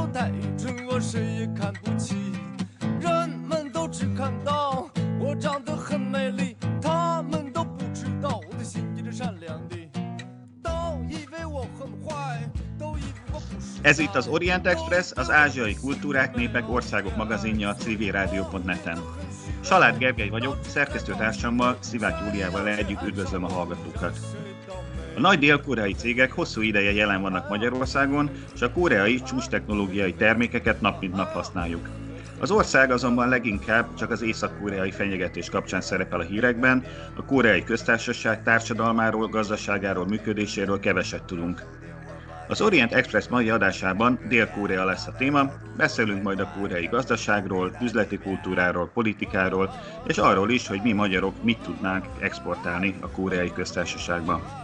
手太准，我谁也看不起。人们都只看到我长得很美丽，他们都不知道我的心一直善良的，都以为我很坏，都以为我不是。 Ez itt az Orient Express, az ázsiai kultúrák, népek, országok magazinja a civilrádió.net-en. Salád Gergely vagyok, szerkesztőtársammal, Szivák Júliával együtt üdvözlöm a hallgatókat. Nagy dél-koreai cégek hosszú ideje jelen vannak Magyarországon, és a koreai csúcs technológiai termékeket nap mint nap használjuk. Az ország azonban leginkább csak az észak-koreai fenyegetés kapcsán szerepel a hírekben, a koreai köztársaság társadalmáról, gazdaságáról, működéséről keveset tudunk. Az Orient Express mai adásában Dél-Korea lesz a téma, beszélünk majd a koreai gazdaságról, üzleti kultúráról, politikáról, és arról is, hogy mi magyarok mit tudnánk exportálni a koreai köztársaságba.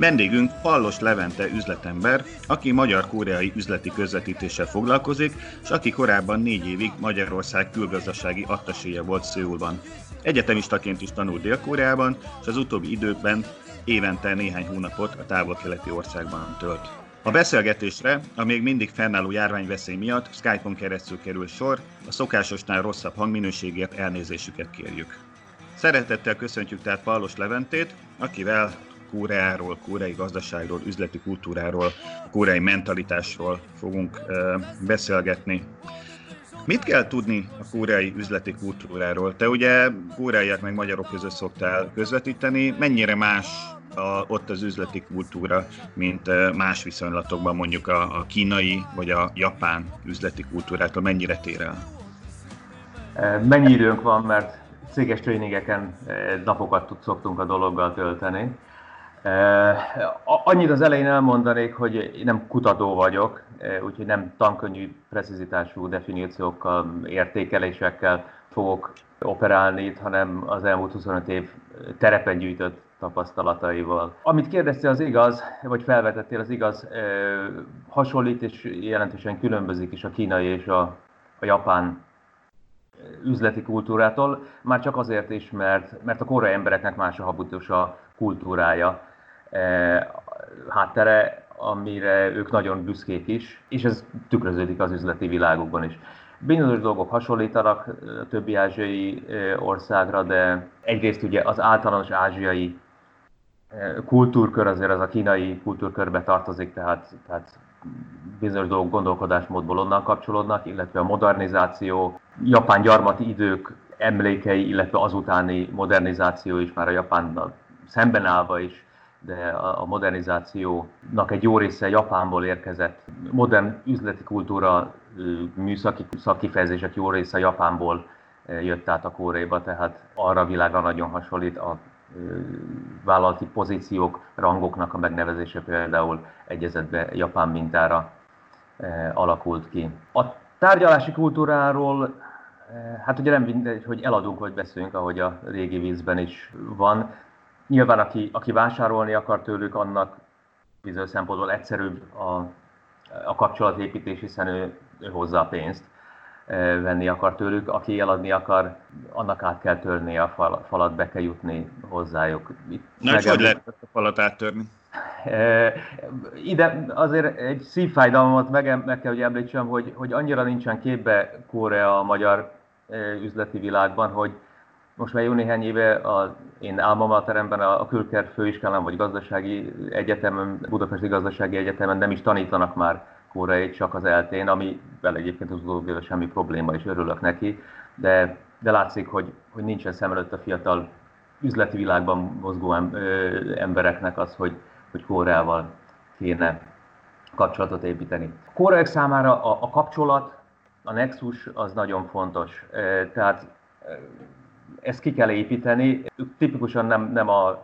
Vendégünk Pallos Levente üzletember, aki magyar-koreai üzleti közvetítéssel foglalkozik, és aki korábban négy évig Magyarország külgazdasági attaséje volt Szőulban. Egyetemistaként is tanult Dél-Koreában, és az utóbbi időkben évente néhány hónapot a távol-keleti országban tölt. A beszélgetésre a még mindig fennálló járványveszély miatt Skype-on keresztül kerül sor, a szokásosnál rosszabb hangminőségért elnézésüket kérjük. Szeretettel köszöntjük tehát Pallos Leventét, akivel Koreáról, koreai gazdaságról, üzleti kultúráról, koreai mentalitásról fogunk beszélgetni. Mit kell tudni a koreai üzleti kultúráról? Te ugye koreaiak meg magyarok között szoktál közvetíteni. Mennyire más a, ott az üzleti kultúra, mint más viszonylatokban mondjuk a, a kínai vagy a japán üzleti kultúrától? Mennyire tér el? Mennyi időnk van, mert céges tréningeken napokat szoktunk a dologgal tölteni. Annyit az elején elmondanék, hogy én nem kutató vagyok, úgyhogy nem tankönnyű precizitású definíciókkal, értékelésekkel fogok operálni itt, hanem az elmúlt 25 év terepen gyűjtött tapasztalataival. Amit kérdeztél, az igaz, vagy felvetettél, az igaz, hasonlít és jelentősen különbözik is a kínai és a, a japán üzleti kultúrától, már csak azért is, mert, mert a koreai embereknek más a habitus a kultúrája, háttere, amire ők nagyon büszkék is, és ez tükröződik az üzleti világukban is. Bizonyos dolgok hasonlítanak a többi ázsiai országra, de egyrészt ugye az általános ázsiai kultúrkör azért az a kínai kultúrkörbe tartozik, tehát, tehát bizonyos dolgok gondolkodásmódból onnan kapcsolódnak, illetve a modernizáció, japán gyarmati idők emlékei, illetve azutáni modernizáció is már a Japánnal szemben állva is, de a modernizációnak egy jó része Japánból érkezett. Modern üzleti kultúra, műszaki szakkifejezések jó része Japánból jött át a Koréba, tehát arra a világra nagyon hasonlít a vállalati pozíciók, rangoknak a megnevezése például egyezetbe japán mintára alakult ki. A tárgyalási kultúráról, hát ugye nem mindegy, hogy eladunk vagy beszélünk, ahogy a régi vízben is van. Nyilván aki, aki vásárolni akar tőlük, annak bizonyos szempontból egyszerűbb a, a kapcsolatépítés, hiszen ő, ő hozza a pénzt venni akar tőlük, aki eladni akar, annak át kell törni a fal, falat, be kell jutni hozzájuk. Itt Na, és hogy lehet a falat áttörni? Ide azért egy szívfájdalmat meg, meg kell, hogy említsem, hogy, hogy annyira nincsen képbe Korea a magyar üzleti világban, hogy most már jó néhány éve a, én álmamateremben, a, a Külker főiskolán vagy gazdasági egyetemen, Budapesti Gazdasági Egyetemen nem is tanítanak már koreai csak az eltén, ami vele egyébként az utóbbi semmi probléma, és örülök neki, de, de látszik, hogy, hogy nincsen szem előtt a fiatal üzleti világban mozgó embereknek az, hogy, hogy Koreával kéne kapcsolatot építeni. Koreák számára a, a kapcsolat, a nexus az nagyon fontos. Tehát ezt ki kell építeni. Tipikusan nem, nem az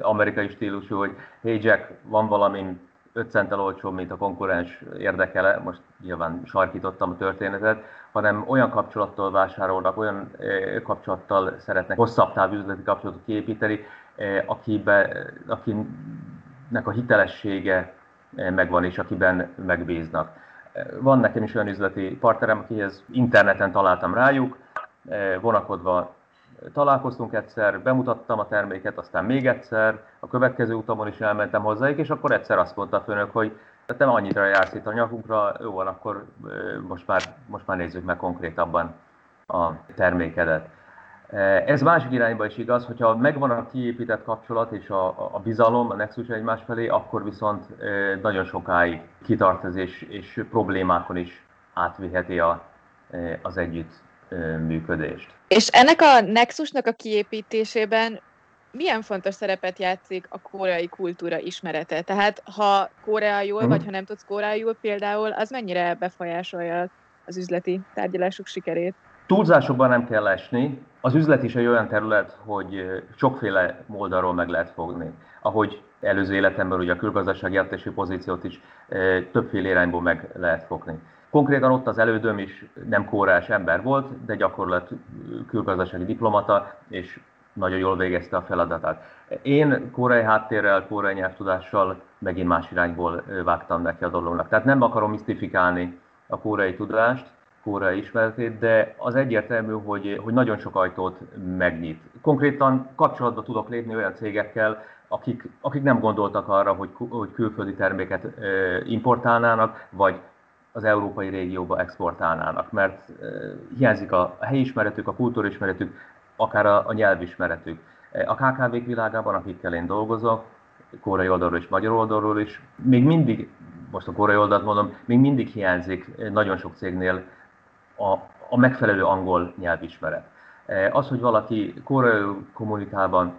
amerikai stílusú, hogy hey Jack, van valami 5 centtel olcsóbb, mint a konkurens érdekele, most nyilván sarkítottam a történetet, hanem olyan kapcsolattól vásárolnak, olyan kapcsolattal szeretnek hosszabb távú üzleti kapcsolatot kiépíteni, akibe, akinek a hitelessége megvan és akiben megbíznak. Van nekem is olyan üzleti partnerem, akihez interneten találtam rájuk, vonakodva találkoztunk egyszer, bemutattam a terméket, aztán még egyszer, a következő utamon is elmentem hozzájuk, és akkor egyszer azt mondta a főnök, hogy nem annyira jársz itt a nyakunkra, jó van, akkor most már, most már nézzük meg konkrétabban a termékedet. Ez másik irányba is igaz, hogyha megvan a kiépített kapcsolat és a, a bizalom, a nexus egymás felé, akkor viszont nagyon sokáig kitart és, és problémákon is átviheti a, az együtt működést. És ennek a nexusnak a kiépítésében milyen fontos szerepet játszik a koreai kultúra ismerete? Tehát ha koreaiul, vagy ha nem tudsz koreaiul például, az mennyire befolyásolja az üzleti tárgyalások sikerét? Túlzásokban nem kell esni. Az üzlet is egy olyan terület, hogy sokféle oldalról meg lehet fogni. Ahogy előző életemben ugye a külgazdasági attési pozíciót is többféle irányból meg lehet fogni. Konkrétan ott az elődöm is nem kórás ember volt, de gyakorlat külgazdasági diplomata, és nagyon jól végezte a feladatát. Én korai háttérrel, korai nyelvtudással megint más irányból vágtam neki a dolognak. Tehát nem akarom misztifikálni a korai tudást, korai ismeretét, de az egyértelmű, hogy, hogy nagyon sok ajtót megnyit. Konkrétan kapcsolatba tudok lépni olyan cégekkel, akik, akik nem gondoltak arra, hogy, hogy külföldi terméket importálnának, vagy az európai régióba exportálnának, mert hiányzik a helyismeretük, a kultúrismeretük, akár a, a nyelvismeretük. A KKV-k világában, akikkel én dolgozok, korai oldalról és magyar oldalról is, még mindig, most a korai oldalt mondom, még mindig hiányzik nagyon sok cégnél a, a megfelelő angol nyelvismeret. Az, hogy valaki korai kommunikában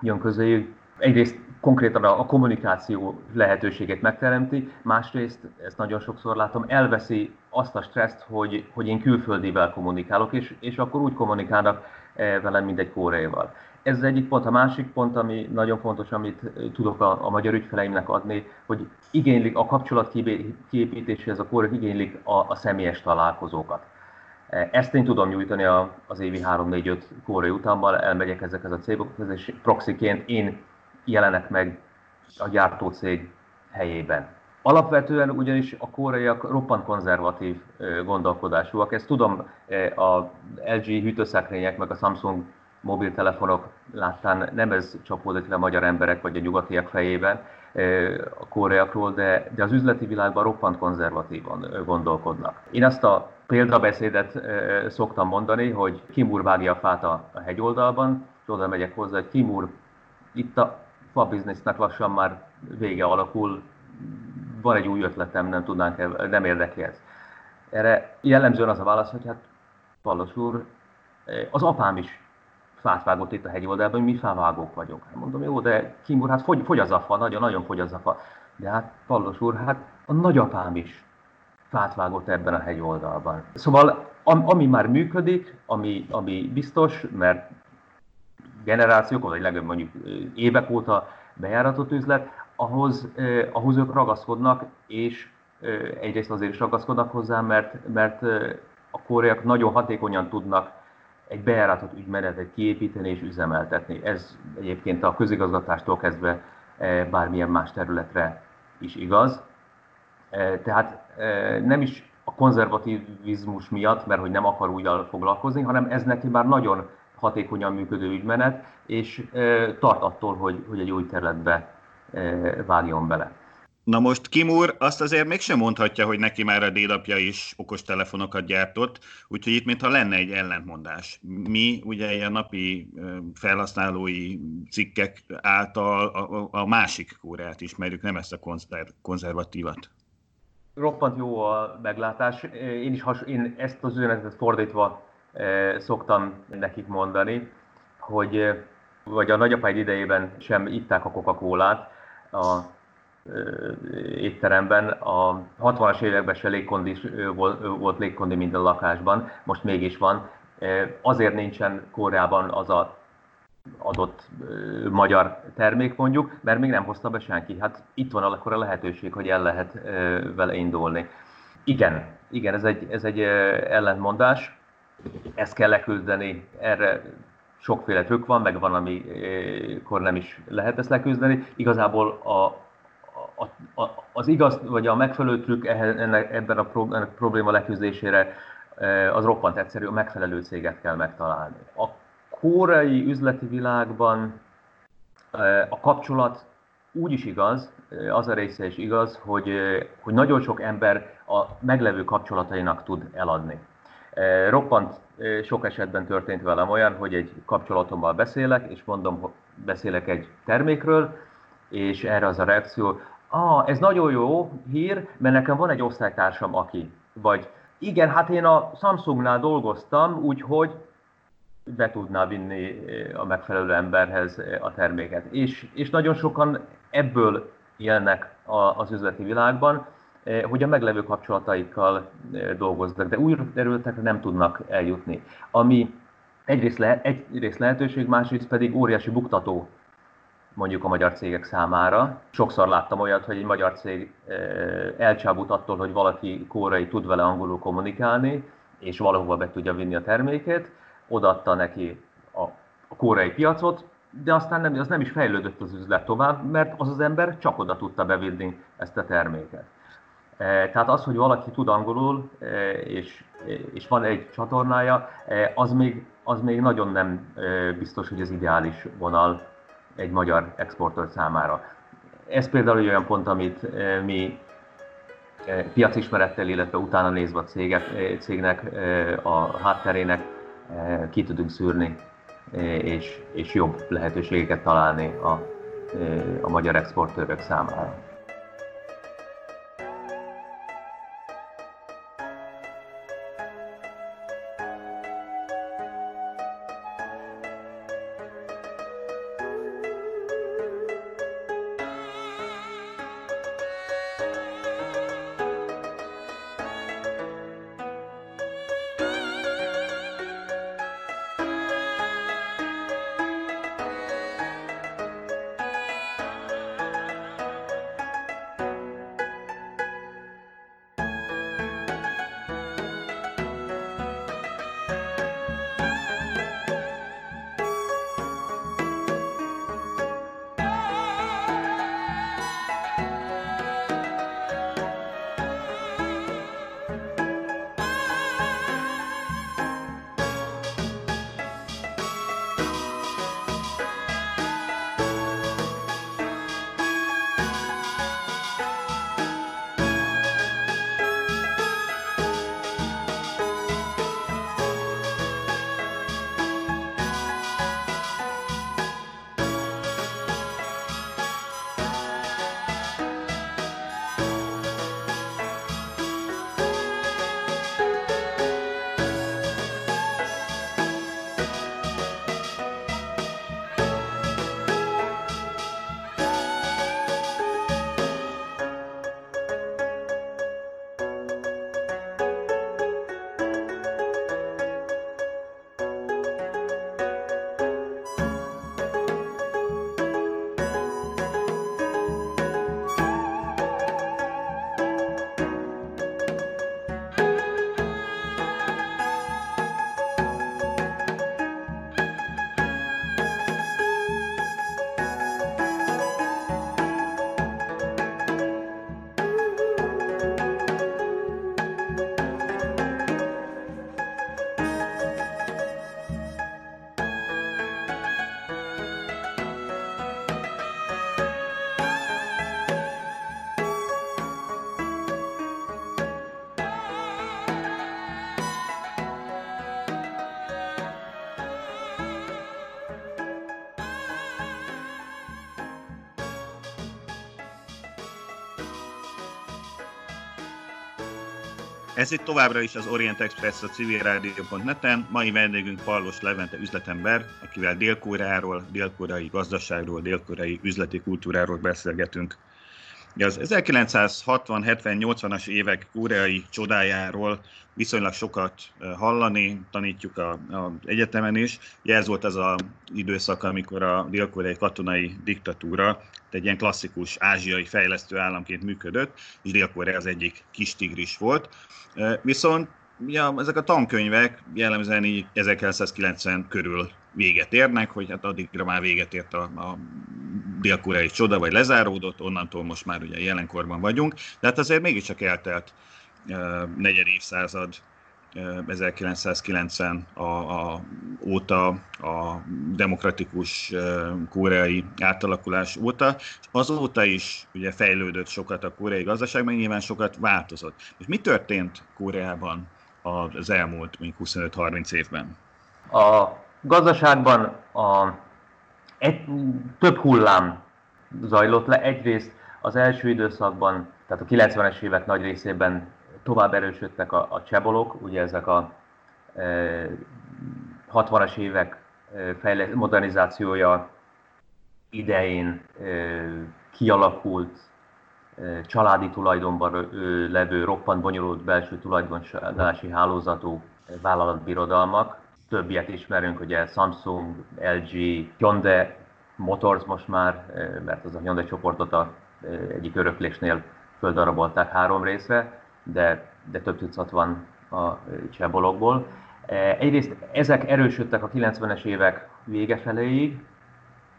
jön közéjük, egyrészt konkrétan a, a kommunikáció lehetőséget megteremti, másrészt, ezt nagyon sokszor látom, elveszi azt a stresszt, hogy, hogy én külföldivel kommunikálok, és, és akkor úgy kommunikálnak eh, velem, mint egy kóreaival. Ez az egyik pont. A másik pont, ami nagyon fontos, amit tudok a, a magyar ügyfeleimnek adni, hogy igénylik a kapcsolat kiépítéséhez a kórek igénylik a, a személyes találkozókat. Eh, ezt én tudom nyújtani az évi 3-4-5 kórai utamban, elmegyek ezekhez a cégokhoz, és proxiként én jelenek meg a gyártócég helyében. Alapvetően ugyanis a koreaiak roppant konzervatív gondolkodásúak. Ezt tudom a LG hűtőszekrények meg a Samsung mobiltelefonok láttán nem ez csapódott le a magyar emberek vagy a nyugatiak fejében a koreakról, de, de az üzleti világban roppant konzervatívan gondolkodnak. Én azt a példabeszédet szoktam mondani, hogy Kimur vágja a fát a hegyoldalban, és oda megyek hozzá, hogy Kimur, itt a fa biznisznek lassan már vége alakul, van egy új ötletem, nem tudnánk, nem érdekli ez. Erre jellemzően az a válasz, hogy hát Pallos úr, az apám is fát vágott itt a hegyoldalban, mi fávágók vagyunk. Hát mondom, jó, de Kim úr, hát fogy, fogy az a fa, nagyon-nagyon fogy az a fa. De hát Pallos úr, hát a nagyapám is fát vágott ebben a hegyoldalban. Szóval ami már működik, ami, ami biztos, mert generációk, vagy legalább mondjuk évek óta bejáratott üzlet, ahhoz, eh, ahhoz ők ragaszkodnak, és eh, egyrészt azért is ragaszkodnak hozzá, mert, mert eh, a koreaiak nagyon hatékonyan tudnak egy bejáratott ügymenetet kiépíteni és üzemeltetni. Ez egyébként a közigazgatástól kezdve bármilyen más területre is igaz. Tehát nem is a konzervativizmus miatt, mert hogy nem akar úgy foglalkozni, hanem ez neki már nagyon hatékonyan működő ügymenet, és tart attól, hogy, hogy egy új területbe vágjon bele. Na most Kim úr azt azért mégsem mondhatja, hogy neki már a dédapja is okos telefonokat gyártott, úgyhogy itt mintha lenne egy ellentmondás. Mi ugye a napi felhasználói cikkek által a, a másik kórát ismerjük, nem ezt a konzer- konzervatívat. Roppant jó a meglátás. Én is has, én ezt az üzenetet fordítva szoktam nekik mondani, hogy vagy a nagyapáid idejében sem itták a Coca-Colát a étteremben. A 60-as években se légkondi, volt légkondi minden lakásban, most mégis van. Azért nincsen Koreában az a adott magyar termék mondjuk, mert még nem hozta be senki. Hát itt van akkor a lehetőség, hogy el lehet vele indulni. Igen, igen, ez egy, ez egy ellentmondás ezt kell leküzdeni, erre sokféle trükk van, meg van, amikor nem is lehet ezt leküzdeni. Igazából a, a, a, az igaz, vagy a megfelelő trükk ennek, ebben a probléma leküzdésére e, az roppant egyszerű, a megfelelő céget kell megtalálni. A koreai üzleti világban e, a kapcsolat úgy is igaz, az a része is igaz, hogy, hogy nagyon sok ember a meglevő kapcsolatainak tud eladni. Roppant sok esetben történt velem olyan, hogy egy kapcsolatommal beszélek, és mondom, hogy beszélek egy termékről, és erre az a reakció, ah, ez nagyon jó hír, mert nekem van egy osztálytársam, aki, vagy igen, hát én a Samsungnál dolgoztam, úgyhogy be tudná vinni a megfelelő emberhez a terméket. És, és nagyon sokan ebből élnek az üzleti világban, hogy a meglevő kapcsolataikkal dolgoznak, de új területekre nem tudnak eljutni. Ami egyrészt, le, egyrészt lehetőség, másrészt pedig óriási buktató mondjuk a magyar cégek számára. Sokszor láttam olyat, hogy egy magyar cég elcsábult attól, hogy valaki kórai tud vele angolul kommunikálni, és valahova be tudja vinni a termékét, odaadta neki a kórai piacot, de aztán nem, az nem is fejlődött az üzlet tovább, mert az az ember csak oda tudta bevinni ezt a terméket. Tehát az, hogy valaki tud angolul, és, és van egy csatornája, az még, az még nagyon nem biztos, hogy az ideális vonal egy magyar exportőr számára. Ez például egy olyan pont, amit mi piacismerettel, illetve utána nézve a cégek, cégnek, a hátterének ki tudunk szűrni, és, és jobb lehetőségeket találni a, a magyar exportőrök számára. Ez itt továbbra is az Orient Express a civilrádió.net-en. Mai vendégünk Pallos Levente üzletember, akivel Dél-Koreáról, dél-koreai gazdaságról, dél-koreai üzleti kultúráról beszélgetünk. Az 1960-70-80-as évek koreai csodájáról viszonylag sokat hallani, tanítjuk a, a egyetemen is. ez volt az az időszak, amikor a dél-koreai katonai diktatúra egy ilyen klasszikus ázsiai fejlesztő államként működött, és Dél-Korea az egyik kis tigris volt. Viszont ja, ezek a tankönyvek jellemzően így 1990 körül véget érnek, hogy hát addigra már véget ért a, a dél-koreai csoda, vagy lezáródott, onnantól most már ugye jelenkorban vagyunk, de hát azért mégiscsak eltelt negyed évszázad 1990 a, a, óta, a demokratikus koreai átalakulás óta, azóta is ugye fejlődött sokat a koreai gazdaság, meg nyilván sokat változott. És mi történt Koreában az elmúlt 25-30 évben? A gazdaságban a, egy, több hullám zajlott le. Egyrészt az első időszakban, tehát a 90-es évek nagy részében tovább erősödtek a, a csebolok, ugye ezek a e, 60-as évek e, fejle- modernizációja idején e, kialakult e, családi tulajdonban e, levő, roppant bonyolult belső tulajdonlási hálózatú vállalatbirodalmak. Többiet ismerünk, ugye Samsung, LG, Hyundai Motors most már, mert az a Hyundai csoportot a egyik öröklésnél földarabolták három részre de, de több tucat van a csebolokból. Egyrészt ezek erősödtek a 90-es évek vége feléig,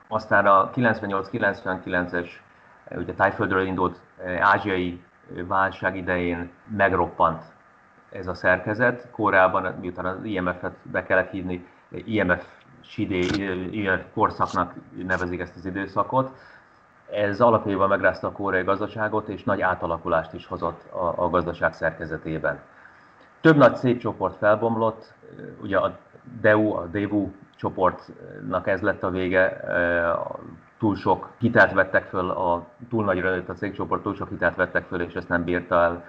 aztán a 98-99-es e, ugye Tájföldről indult ázsiai válság idején megroppant ez a szerkezet. Korábban, miután az IMF-et be kellett hívni, IMF sidé, IMF korszaknak nevezik ezt az időszakot, ez alapjában megrázta a koreai gazdaságot, és nagy átalakulást is hozott a, a gazdaság szerkezetében. Több nagy cégcsoport felbomlott, ugye a DEU, a DEVU csoportnak ez lett a vége, túl sok hitelt vettek föl, a, túl nagyra nőtt a cégcsoport, túl sok hitelt vettek föl, és ezt nem bírta el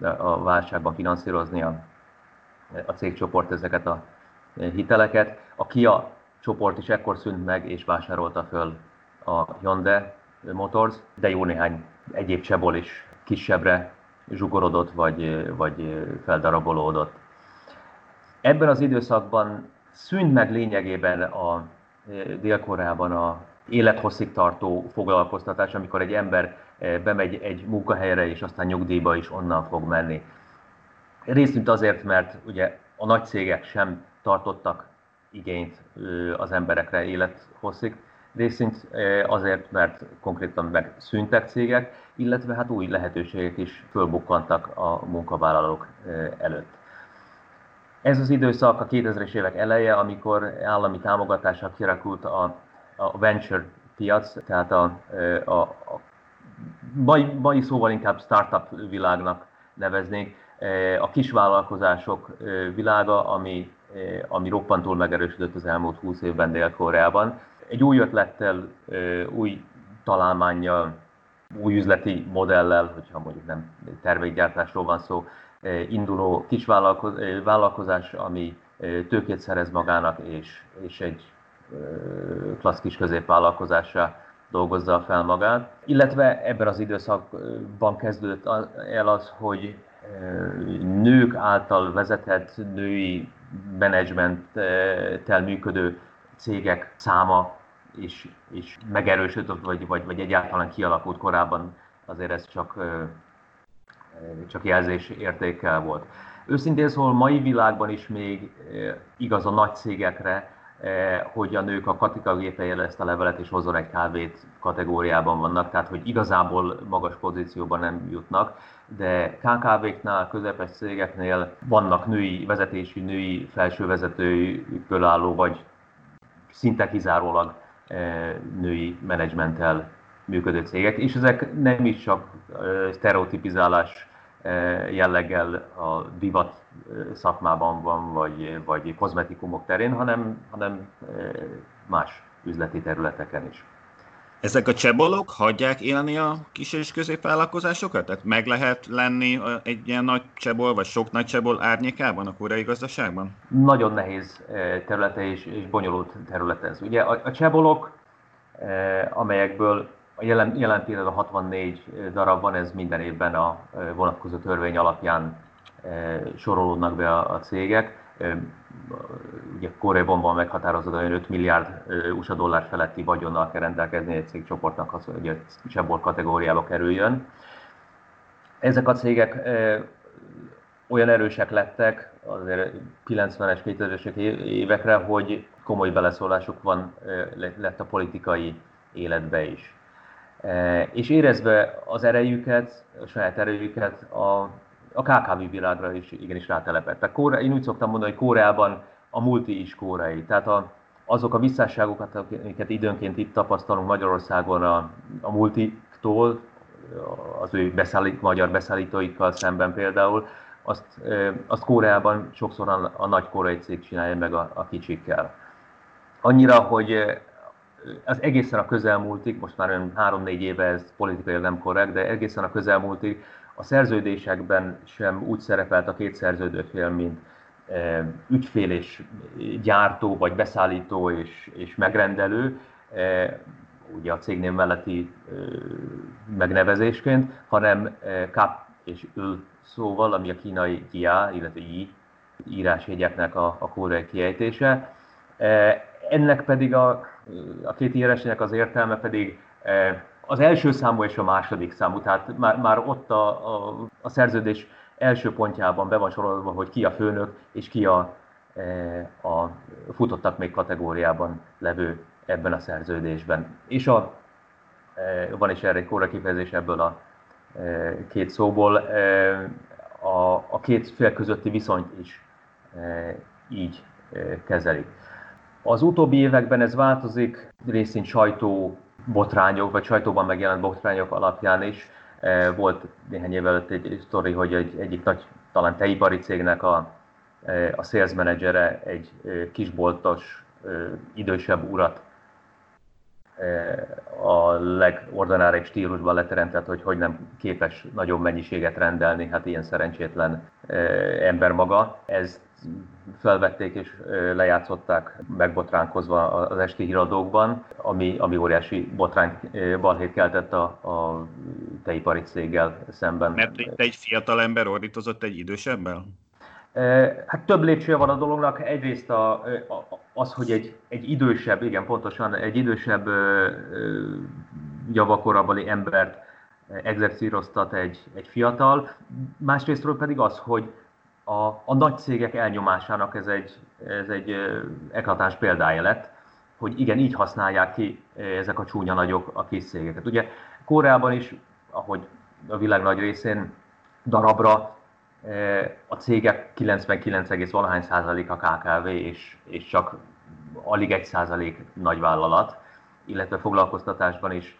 a válságban finanszírozni a, a cégcsoport ezeket a hiteleket. A KIA csoport is ekkor szűnt meg, és vásárolta föl a Hyundai Motors, de jó néhány egyéb csebol is kisebbre zsugorodott, vagy, vagy feldarabolódott. Ebben az időszakban szűnt meg lényegében a Dél-Koreában a élethosszig tartó foglalkoztatás, amikor egy ember bemegy egy munkahelyre, és aztán nyugdíjba is onnan fog menni. Részint azért, mert ugye a nagy cégek sem tartottak igényt az emberekre élethosszig részint azért, mert konkrétan megszűntek cégek, illetve hát új lehetőségek is fölbukkantak a munkavállalók előtt. Ez az időszak a 2000-es évek eleje, amikor állami támogatással kirakult a, a venture piac, tehát a, a, a mai, mai szóval inkább startup világnak neveznénk, a kisvállalkozások világa, ami, ami roppantul megerősödött az elmúlt 20 évben Dél-Koreában. Egy új ötlettel, új találmányjal, új üzleti modellel, hogyha mondjuk nem termékgyártásról van szó, induló kis vállalkozás, ami tőkét szerez magának, és, és egy klassz kis dolgozza fel magát. Illetve ebben az időszakban kezdődött el az, hogy nők által vezetett női menedzsmenttel működő cégek száma is, is megerősödött, vagy, vagy, vagy egyáltalán kialakult korábban, azért ez csak, csak jelzés értékkel volt. Őszintén szóval mai világban is még igaz a nagy cégekre, hogy a nők a katikagépejel ezt a levelet és hozzon egy kávét kategóriában vannak, tehát hogy igazából magas pozícióban nem jutnak, de KKV-knál, közepes cégeknél vannak női, vezetési női felsővezetőkből álló, vagy szinte kizárólag eh, női menedzsmenttel működő cégek, és ezek nem is csak eh, stereotipizálás eh, jelleggel a divat szakmában van, vagy, vagy kozmetikumok terén, hanem, hanem más üzleti területeken is. Ezek a csebolok hagyják élni a kis és középvállalkozásokat? Tehát meg lehet lenni egy ilyen nagy csebol, vagy sok nagy csebol árnyékában a koreai gazdaságban? Nagyon nehéz eh, területe és, és bonyolult területe ez. Ugye a, a csebolok, amelyekből jelen, jelen pillanatban 64 darab van, ez minden évben a vonatkozó törvény alapján sorolódnak be a, a cégek ugye Koreában van meghatározott, hogy 5 milliárd USA dollár feletti vagyonnal kell rendelkezni egy cégcsoportnak, az, hogy a Csebor kategóriába kerüljön. Ezek a cégek olyan erősek lettek azért 90-es, 2000-es évekre, hogy komoly beleszólásuk van, lett a politikai életbe is. És érezve az erejüket, a saját erejüket, a a KKV világra is igenis rátelepett. Tehát Kóre, én úgy szoktam mondani, hogy Koreában a multi is kórei. Tehát a, azok a visszásságokat, amiket időnként itt tapasztalunk Magyarországon a, a multiktól, az ő beszállít, magyar beszállítóikkal szemben például, azt, azt Koreában sokszor a, a nagy koreai cég csinálja meg a, a kicsikkel. Annyira, hogy az egészen a közelmúltig, most már 3-4 éve ez politikai nem korrekt, de egészen a közelmúltig a szerződésekben sem úgy szerepelt a két szerződő fél, mint ügyfél és gyártó, vagy beszállító és, és megrendelő, ugye a cégnév melletti megnevezésként, hanem kap és ül szóval, ami a kínai GIA, illetve I írásjegyeknek a, a koreai kiejtése. Ennek pedig a, a két írásjegynek az értelme pedig az első számú és a második számú, tehát már, már ott a, a, a szerződés első pontjában be van sorolva, hogy ki a főnök és ki a, a futottak még kategóriában levő ebben a szerződésben. És a, van is erre egy kóra kifejezés ebből a két szóból, a, a két fél közötti viszonyt is így kezelik. Az utóbbi években ez változik, részint sajtó botrányok, vagy sajtóban megjelent botrányok alapján is. Volt néhány évvel előtt egy sztori, hogy egy, egyik nagy, talán teipari cégnek a, a sales managere egy kisboltos, idősebb urat a legordináribb stílusban leteremtett, hogy hogy nem képes nagyobb mennyiséget rendelni, hát ilyen szerencsétlen ember maga. Ez felvették és lejátszották megbotránkozva az esti híradókban, ami, ami óriási botrány balhét keltett a, a teipari céggel szemben. Mert te egy fiatal ember ordítozott egy idősebben? Hát több lépcsője van a dolognak. Egyrészt a, az, hogy egy, egy idősebb, igen, pontosan, egy idősebb javakorabeli embert exercíroztat egy, egy fiatal. Másrésztről pedig az, hogy a, a nagy cégek elnyomásának ez egy, ez egy eklatáns példája lett, hogy igen, így használják ki ezek a csúnya nagyok a kis cégeket. Ugye Koreában is, ahogy a világ nagy részén darabra a cégek 99, valahány százalék a KKV, és, és csak alig egy százalék nagyvállalat, illetve foglalkoztatásban is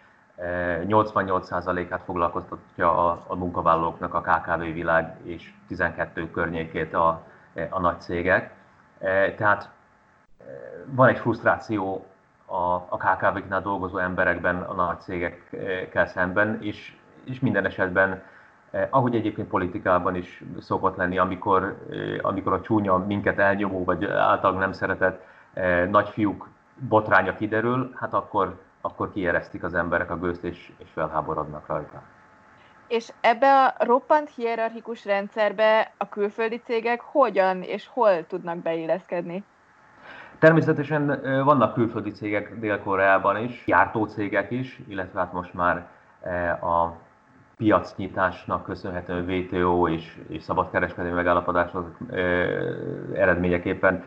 88%-át foglalkoztatja a, a munkavállalóknak a KKV világ, és 12 környékét a, a nagy cégek. Tehát van egy frusztráció a, a KKV-knál dolgozó emberekben a nagy cégekkel szemben, és, és minden esetben Eh, ahogy egyébként politikában is szokott lenni, amikor, eh, amikor a csúnya, minket elnyomó, vagy általában nem szeretett eh, nagyfiúk botránya kiderül, hát akkor, akkor kieresztik az emberek a gőzt, és, és felháborodnak rajta. És ebbe a roppant hierarchikus rendszerbe a külföldi cégek hogyan és hol tudnak beilleszkedni? Természetesen vannak külföldi cégek Dél-Koreában is, gyártócégek is, illetve hát most már a piacnyitásnak köszönhetően WTO és, és szabadkereskedelmi megállapodások eredményeképpen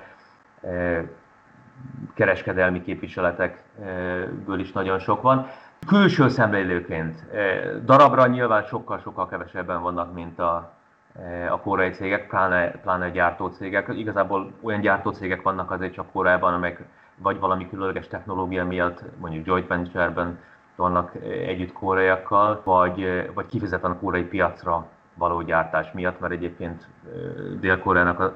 kereskedelmi képviseletekből is nagyon sok van. Külső szemlélőként darabra nyilván sokkal-sokkal kevesebben vannak, mint a, a koreai cégek, pláne, pláne gyártócégek. Igazából olyan gyártócégek vannak azért csak Koreában, amelyek vagy valami különleges technológia miatt, mondjuk joint venture-ben vannak együtt koreaiakkal, vagy, vagy kifejezetten a koreai piacra való gyártás miatt, mert egyébként Dél-Koreának a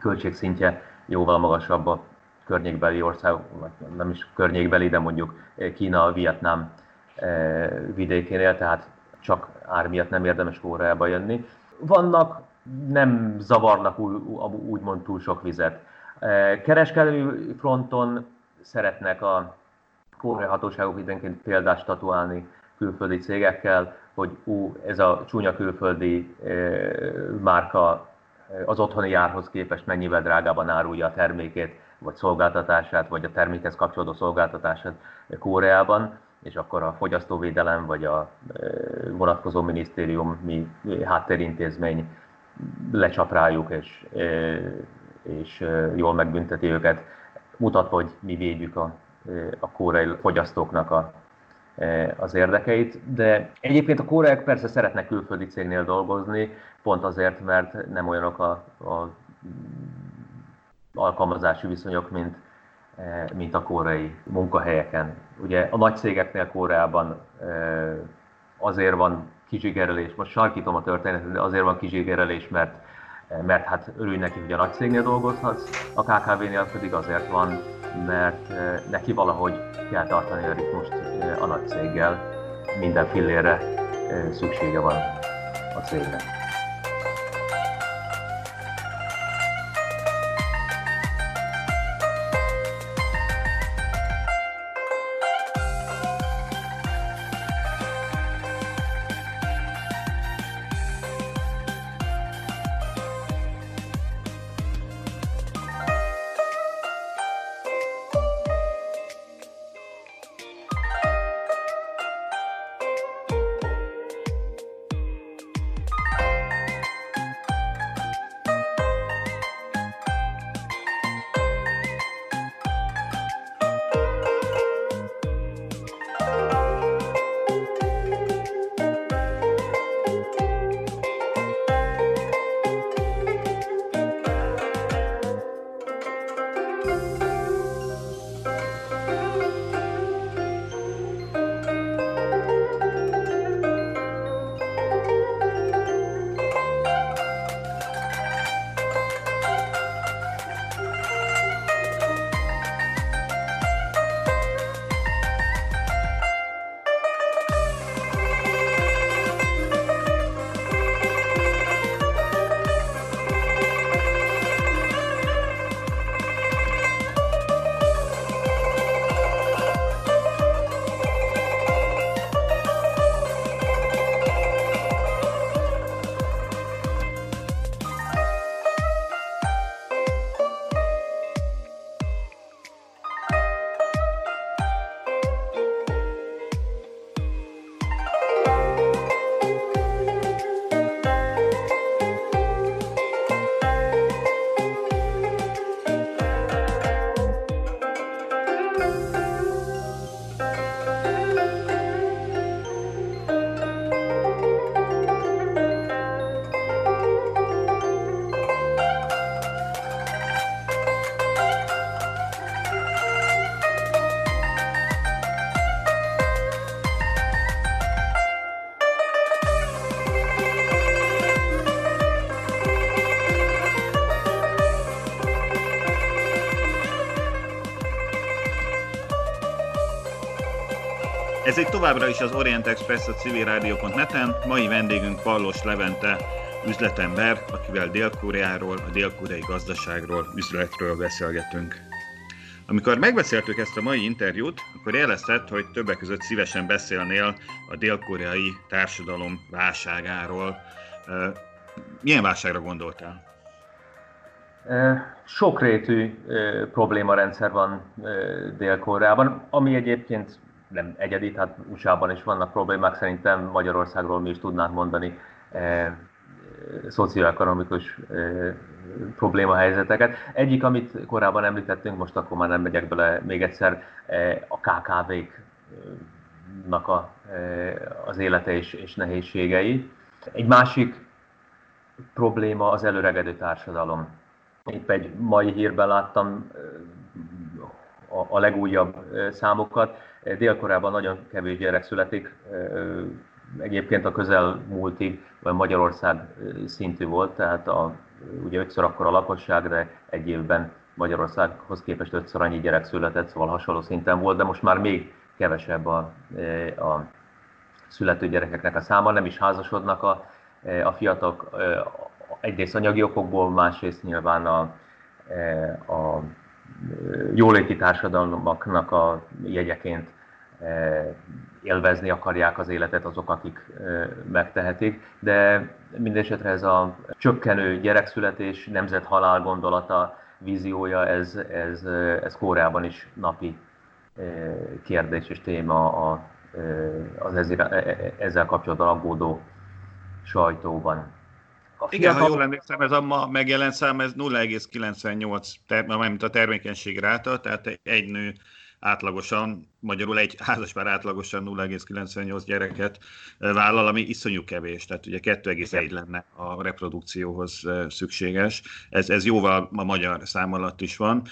költségszintje jóval magasabb a környékbeli ország, nem is környékbeli, de mondjuk Kína, Vietnám vidékénél, tehát csak ár miatt nem érdemes Koreába jönni. Vannak, nem zavarnak úgymond túl sok vizet. Kereskedelmi fronton szeretnek a koreai hatóságok időnként példást statuálni külföldi cégekkel, hogy ú, ez a csúnya külföldi e, márka az otthoni járhoz képest mennyivel drágában árulja a termékét, vagy szolgáltatását, vagy a termékhez kapcsolódó szolgáltatását Koreában, és akkor a fogyasztóvédelem, vagy a vonatkozó minisztérium, mi háttérintézmény lecsap rájuk, és, és jól megbünteti őket, mutat, hogy mi védjük a a koreai fogyasztóknak a az érdekeit, de egyébként a koreák persze szeretnek külföldi cégnél dolgozni, pont azért, mert nem olyanok a, a alkalmazási viszonyok, mint, mint a koreai munkahelyeken. Ugye a nagy cégeknél Koreában azért van kizsigerelés, most sarkítom a történetet, de azért van kizsigerelés, mert, mert hát örülj neki, hogy a nagy cégnél dolgozhatsz, a KKV-nél pedig azért van, mert neki valahogy kell tartani a ritmust a nagy céggel, minden fillére szüksége van a cégnek. Ez itt továbbra is az Orient Express a civilrádió.net-en. Mai vendégünk Pallos Levente, üzletember, akivel Dél-Koreáról, a dél-koreai gazdaságról, üzletről beszélgetünk. Amikor megbeszéltük ezt a mai interjút, akkor jelezted, hogy többek között szívesen beszélnél a dél-koreai társadalom válságáról. Milyen válságra gondoltál? Sokrétű problémarendszer van Dél-Koreában, ami egyébként nem egyedi, hát USA-ban is vannak problémák, szerintem Magyarországról mi is tudnánk mondani e, szocioekonomikus e, problémahelyzeteket. Egyik, amit korábban említettünk, most akkor már nem megyek bele még egyszer, a KKV-knak a, az élete és, és nehézségei. Egy másik probléma az előregedő társadalom. Épp egy mai hírben láttam a, a legújabb számokat. Dél-Koreában nagyon kevés gyerek születik, egyébként a közelmúltig Magyarország szintű volt, tehát a, ugye ötször akkor a lakosság, de egy évben Magyarországhoz képest ötször annyi gyerek született, szóval hasonló szinten volt, de most már még kevesebb a, a születő gyerekeknek a száma, nem is házasodnak a, a fiatalok, egyrészt anyagi okokból, másrészt nyilván a, a jóléti társadalmaknak a jegyeként élvezni akarják az életet azok, akik e, megtehetik, de mindesetre ez a csökkenő gyerekszületés, nemzet halál gondolata, víziója, ez, ez, ez Kóreában is napi e, kérdés és téma a, az ezzel, ezzel kapcsolatban aggódó sajtóban. A Igen, ha jól emlékszem, ez a ma megjelent szám, ez 0,98, ter, mint a termékenység ráta, tehát egy nő átlagosan, magyarul egy házaspár átlagosan 0,98 gyereket vállal, ami iszonyú kevés, tehát ugye 2,1 lenne a reprodukcióhoz szükséges. Ez, ez jóval a magyar szám alatt is van.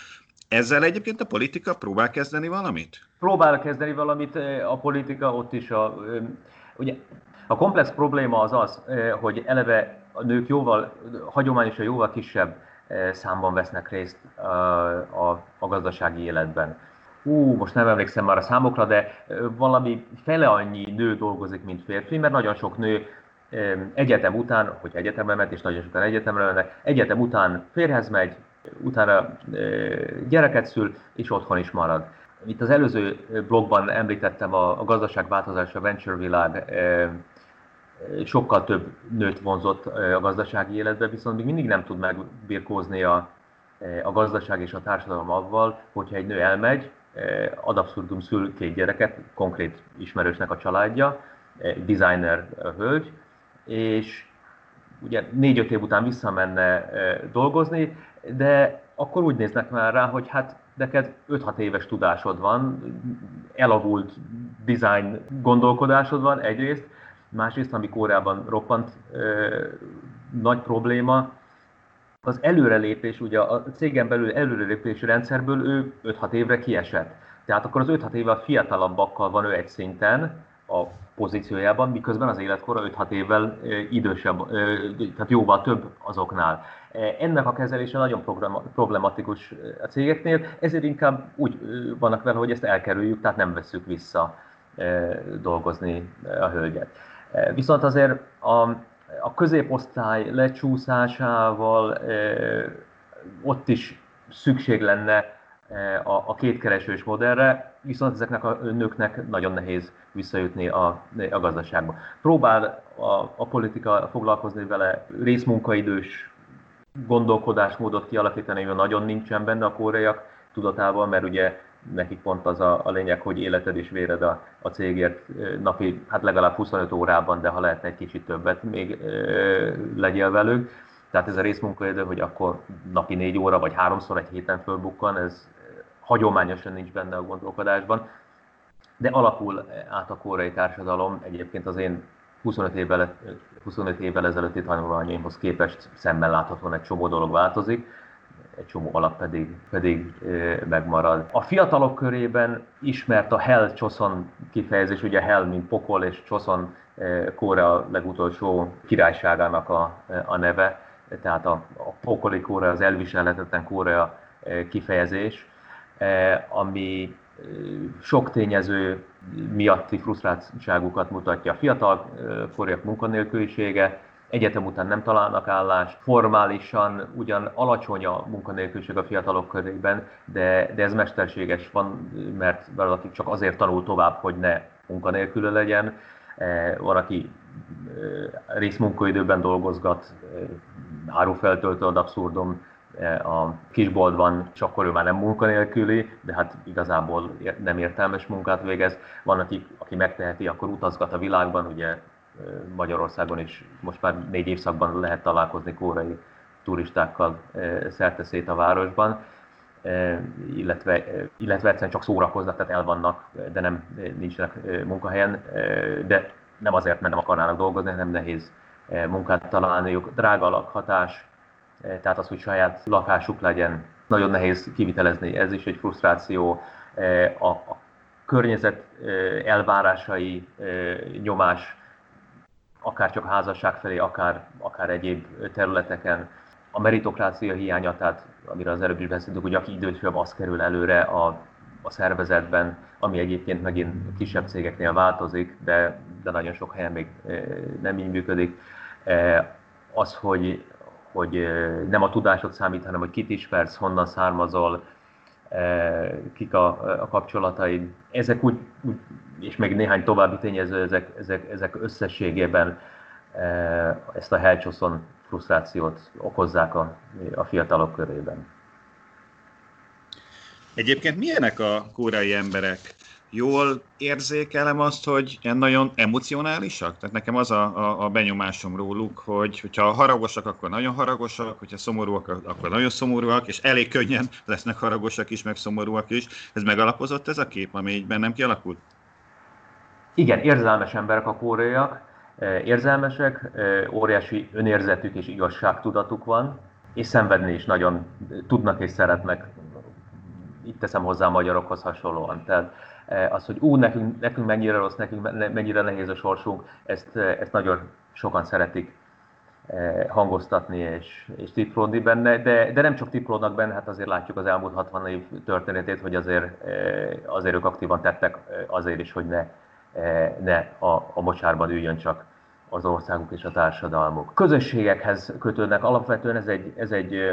Ezzel egyébként a politika próbál kezdeni valamit? Próbál kezdeni valamit a politika, ott is a... Ugye a komplex probléma az az, hogy eleve a nők jóval, hagyományosan jóval kisebb számban vesznek részt a, a, a gazdasági életben. Ú, most nem emlékszem már a számokra, de valami fele annyi nő dolgozik, mint férfi, mert nagyon sok nő egyetem után, hogy egyetemre ment, és nagyon sokan egyetemre mennek, egyetem után férhez megy, utána gyereket szül, és otthon is marad. Itt az előző blogban említettem a, a gazdaságváltozás, a venture világ sokkal több nőt vonzott a gazdasági életbe, viszont még mindig nem tud megbirkózni a, a gazdaság és a társadalom avval, hogyha egy nő elmegy, ad abszurdum szül két gyereket, konkrét ismerősnek a családja, designer hölgy, és ugye négy-öt év után visszamenne dolgozni, de akkor úgy néznek már rá, hogy hát neked 5-6 éves tudásod van, elavult design gondolkodásod van egyrészt, másrészt, ami Kóreában roppant ö, nagy probléma, az előrelépés, ugye a cégen belül előrelépési rendszerből ő 5-6 évre kiesett. Tehát akkor az 5-6 éve a fiatalabbakkal van ő egy szinten a pozíciójában, miközben az életkora 5-6 évvel idősebb, tehát jóval több azoknál. Ennek a kezelése nagyon problematikus a cégeknél, ezért inkább úgy vannak vele, hogy ezt elkerüljük, tehát nem veszük vissza dolgozni a hölgyet. Viszont azért a, a középosztály lecsúszásával ott is szükség lenne a, a kétkeresős modellre, viszont ezeknek a nőknek nagyon nehéz visszajutni a, a gazdaságba. Próbál a, a politika foglalkozni vele részmunkaidős gondolkodásmódot kialakítani, ami nagyon nincsen benne a koreaiak tudatában, mert ugye nekik pont az a, a lényeg, hogy életed és véred a, a cégért napi, hát legalább 25 órában, de ha lehetne egy kicsit többet még ö, legyél velük. Tehát ez a részmunkaidő, hogy akkor napi négy óra vagy háromszor egy héten fölbukkan, ez hagyományosan nincs benne a gondolkodásban. De alakul át a koreai társadalom, egyébként az én 25 évvel, 25 évvel ezelőtti tanulmányomhoz képest szemmel láthatóan egy csomó dolog változik egy csomó alap pedig, pedig megmarad. A fiatalok körében ismert a Hell Choson kifejezés, ugye Hell, mint pokol, és Choson Korea legutolsó királyságának a, a neve, tehát a, a pokoli Korea, az elviselhetetlen Korea kifejezés, ami sok tényező miatti frusztráltságukat mutatja. A fiatal koreak munkanélkülisége, egyetem után nem találnak állást, formálisan ugyan alacsony a munkanélküliség a fiatalok körében, de, de ez mesterséges van, mert valaki csak azért tanul tovább, hogy ne munkanélkül legyen. E, van, aki e, részmunkaidőben dolgozgat, e, árufeltöltő ad abszurdum, a kisboltban, és akkor ő már nem munkanélküli, de hát igazából nem értelmes munkát végez. Van, aki, aki megteheti, akkor utazgat a világban, ugye Magyarországon is most már négy évszakban lehet találkozni kórai turistákkal szerte szét a városban, illetve, illetve egyszerűen csak szórakoznak, tehát el vannak, de nem nincsenek munkahelyen, de nem azért, mert nem akarnának dolgozni, hanem nehéz munkát találniuk. Drága a lakhatás, tehát az, hogy saját lakásuk legyen, nagyon nehéz kivitelezni, ez is egy frusztráció. A, a környezet elvárásai, nyomás akár csak házasság felé, akár, akár egyéb területeken. A meritokrácia hiánya, tehát amire az előbb is beszéltünk, hogy aki idősebb, az kerül előre a, a szervezetben, ami egyébként megint kisebb cégeknél változik, de, de nagyon sok helyen még eh, nem így működik. Eh, az, hogy, hogy eh, nem a tudásod számít, hanem hogy kit ismersz, honnan származol, kik a, a kapcsolataid. Ezek úgy, úgy, és még néhány további tényező, ezek, ezek, ezek összességében ezt a Helcsoszon frusztrációt okozzák a, a fiatalok körében. Egyébként milyenek a kórai emberek? Jól érzékelem azt, hogy ilyen nagyon emocionálisak? Tehát nekem az a, a, a benyomásom róluk, hogy hogyha haragosak, akkor nagyon haragosak, hogyha szomorúak, akkor nagyon szomorúak, és elég könnyen lesznek haragosak is, meg szomorúak is. Ez megalapozott ez a kép, ami így bennem kialakult? Igen, érzelmes emberek a kóreaiak, érzelmesek, óriási önérzetük és igazságtudatuk van, és szenvedni is nagyon tudnak és szeretnek. Itt teszem hozzá a magyarokhoz hasonlóan. Tehát az, hogy ú, nekünk, nekünk mennyire rossz, nekünk mennyire nehéz a sorsunk, ezt, ezt nagyon sokan szeretik hangoztatni és, és tiplódni benne, de, de nem csak tiplódnak benne, hát azért látjuk az elmúlt 60 év történetét, hogy azért, azért ők aktívan tettek azért is, hogy ne, ne a, a mocsárban üljön csak az országuk és a társadalmuk. Közösségekhez kötődnek alapvetően, ez egy, ez egy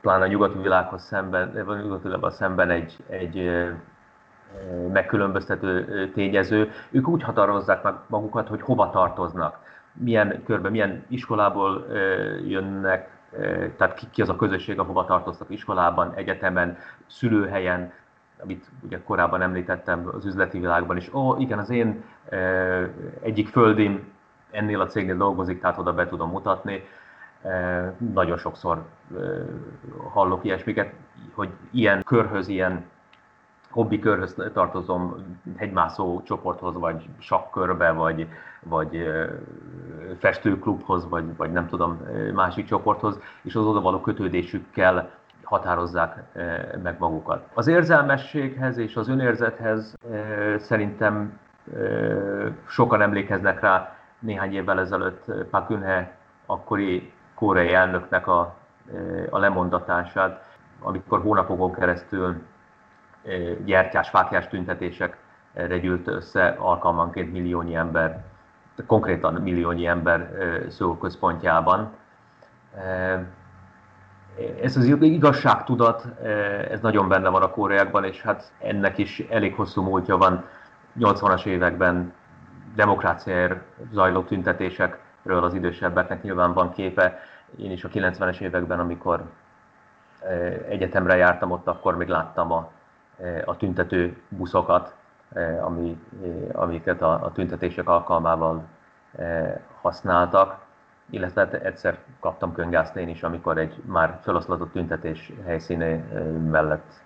pláne a nyugati világhoz szemben, vagy nyugati szemben egy, egy megkülönböztető tényező. Ők úgy határozzák meg magukat, hogy hova tartoznak, milyen körbe, milyen iskolából jönnek, tehát ki az a közösség, ahova tartoztak iskolában, egyetemen, szülőhelyen, amit ugye korábban említettem az üzleti világban is. Ó, igen, az én egyik földim ennél a cégnél dolgozik, tehát oda be tudom mutatni. Nagyon sokszor hallok ilyesmiket, hogy ilyen körhöz, ilyen hobbi körhöz tartozom, hegymászó csoporthoz, vagy sakkörbe, vagy, vagy festőklubhoz, vagy, vagy nem tudom, másik csoporthoz, és az oda való kötődésükkel határozzák meg magukat. Az érzelmességhez és az önérzethez szerintem sokan emlékeznek rá néhány évvel ezelőtt Park Geun-hye akkori koreai elnöknek a, a lemondatását, amikor hónapokon keresztül gyertyás, fákjás tüntetésekre gyűlt össze alkalmanként milliónyi ember, konkrétan milliónyi ember szóközpontjában. Ez az igazságtudat, ez nagyon benne van a koreákban, és hát ennek is elég hosszú múltja van. 80-as években demokráciáért zajló tüntetésekről az idősebbeknek nyilván van képe. Én is a 90-es években, amikor egyetemre jártam ott, akkor még láttam a, a tüntető buszokat, ami, amiket a, a tüntetések alkalmával használtak illetve hát egyszer kaptam könygázt én is, amikor egy már feloszlatott tüntetés helyszíne mellett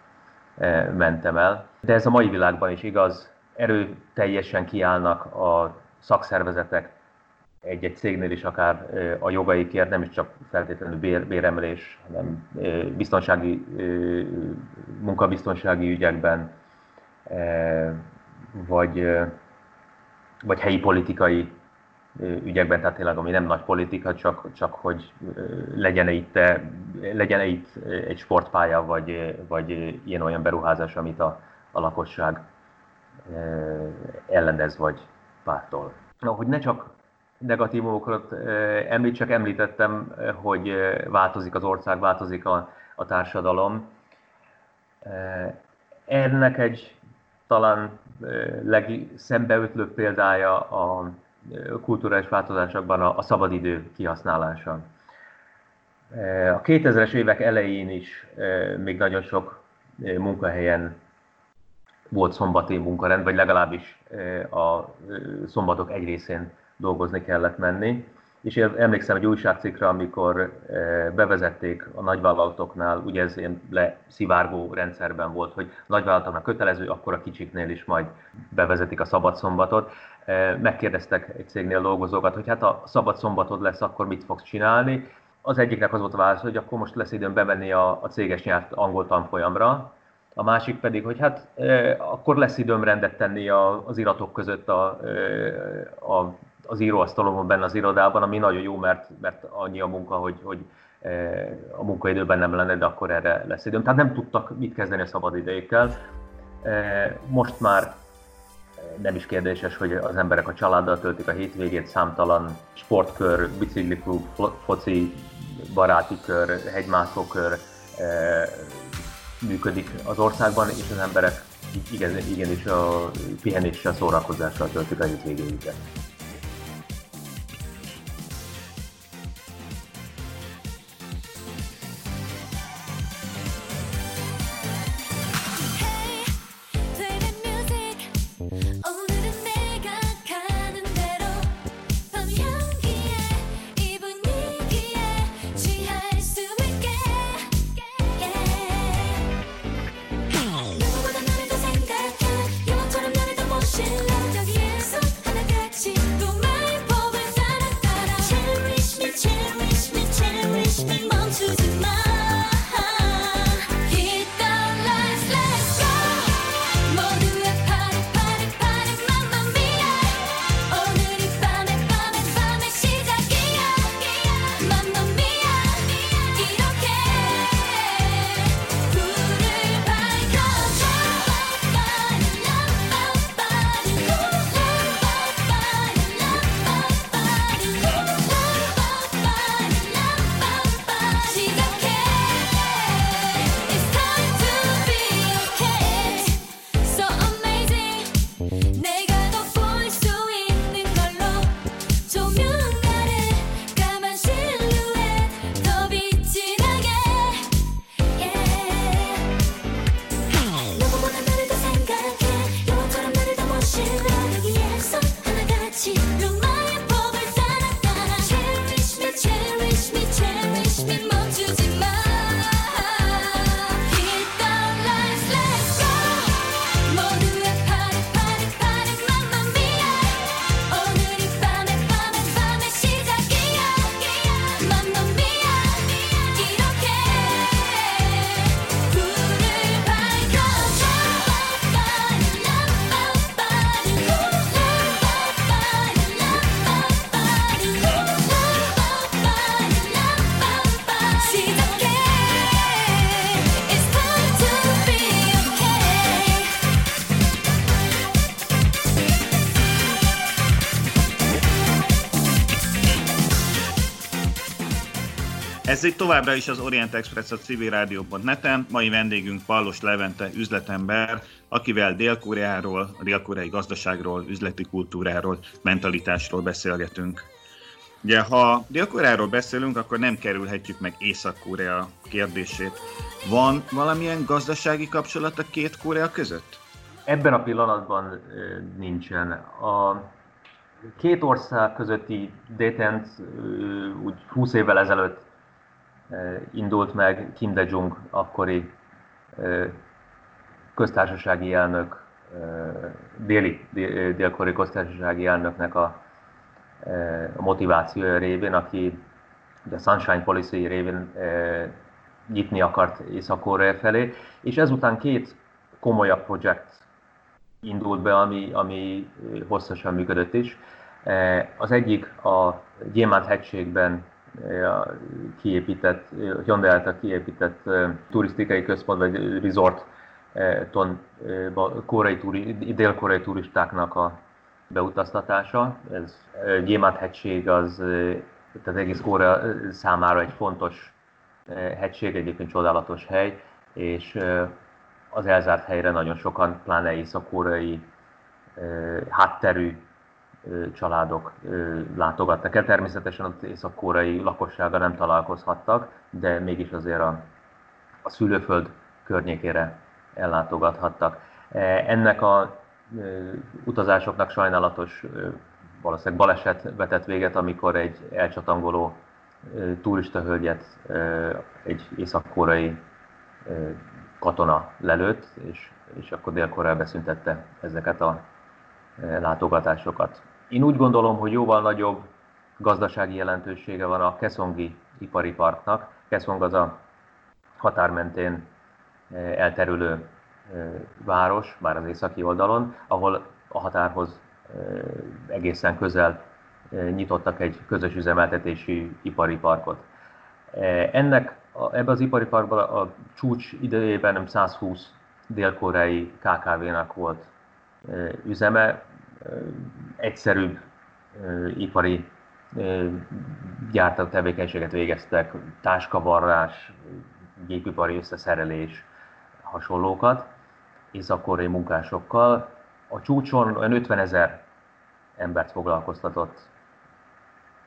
mentem el. De ez a mai világban is igaz, erőteljesen kiállnak a szakszervezetek egy-egy cégnél is akár a jogaikért, nem is csak feltétlenül bér, béremelés, hanem biztonsági, munkabiztonsági ügyekben, vagy, vagy helyi politikai ügyekben, tehát tényleg ami nem nagy politika, csak, csak hogy legyen itt, legyen itt egy sportpálya, vagy, vagy ilyen-olyan beruházás, amit a, a lakosság ellenez, vagy pártol. Na, hogy ne csak negatívumokat említ, említettem, hogy változik az ország, változik a, a társadalom. Ennek egy talán legszembeötlőbb példája a kulturális változásokban a, a szabadidő kihasználása. A 2000-es évek elején is még nagyon sok munkahelyen volt szombati munkarend, vagy legalábbis a szombatok egy részén dolgozni kellett menni. És én emlékszem egy újságcikkre, amikor bevezették a nagyvállalatoknál, ugye ez ilyen leszivárgó rendszerben volt, hogy nagyvállalatoknak kötelező, akkor a kicsiknél is majd bevezetik a szabad szombatot megkérdeztek egy cégnél dolgozókat, hogy hát a szabad szombatod lesz, akkor mit fogsz csinálni. Az egyiknek az volt a válasz, hogy akkor most lesz időm bevenni a, a céges nyelv angol tanfolyamra, a másik pedig, hogy hát e, akkor lesz időm rendet tenni a, az iratok között a, e, a, az íróasztalomon benne az irodában, ami nagyon jó, mert, mert annyi a munka, hogy, hogy e, a munkaidőben nem lenne, de akkor erre lesz időm. Tehát nem tudtak mit kezdeni a szabadidejékkel. E, most már nem is kérdéses, hogy az emberek a családdal töltik a hétvégét, számtalan sportkör, bicikliklub, foci, baráti kör, hegymászókör e, működik az országban, és az emberek igen, igenis a pihenéssel, szórakozással töltik a hétvégéjüket. Negative. Itt továbbra is az Orient Express a civilrádió.net-en. Mai vendégünk Pallos Levente üzletember, akivel Dél-Koreáról, a dél-koreai gazdaságról, üzleti kultúráról, mentalitásról beszélgetünk. Ugye, ha Dél-Koreáról beszélünk, akkor nem kerülhetjük meg Észak-Korea kérdését. Van valamilyen gazdasági kapcsolat a két Korea között? Ebben a pillanatban nincsen. A két ország közötti détent úgy 20 évvel ezelőtt indult meg Kim De-jong, akkori köztársasági elnök, déli, dél-koreai köztársasági elnöknek a, a motivációja révén, aki a Sunshine Policy révén nyitni akart észak felé, és ezután két komolyabb projekt indult be, ami, ami hosszasan működött is. Az egyik a Gyémánt hegységben kiépített, Hyundai által kiépített turisztikai központ vagy resort koreai turi, dél-koreai turistáknak a beutaztatása. Ez Gyémánt hegység az tehát egész Korea számára egy fontos hegység, egyébként csodálatos hely, és az elzárt helyre nagyon sokan, pláne észak-koreai hátterű családok látogattak el. Természetesen az észak-koreai lakossága nem találkozhattak, de mégis azért a, a szülőföld környékére ellátogathattak. E, ennek a utazásoknak sajnálatos valószínűleg baleset vetett véget, amikor egy elcsatangoló turista hölgyet egy észak-koreai katona lelőtt, és, és akkor Dél-Korea beszüntette ezeket a látogatásokat. Én úgy gondolom, hogy jóval nagyobb gazdasági jelentősége van a Keszongi ipari parknak. Keszong az a határ mentén eh, elterülő eh, város, már az északi oldalon, ahol a határhoz eh, egészen közel nyitottak egy közös üzemeltetési ipari parkot. Ennek, ebben az ipari parkban a csúcs idejében nem 120 dél-koreai KKV-nak volt üzeme, egyszerűbb ipari gyártó tevékenységet végeztek, táskavarrás, gépipari összeszerelés, hasonlókat, észak-koreai munkásokkal. A csúcson olyan 50 ezer embert foglalkoztatott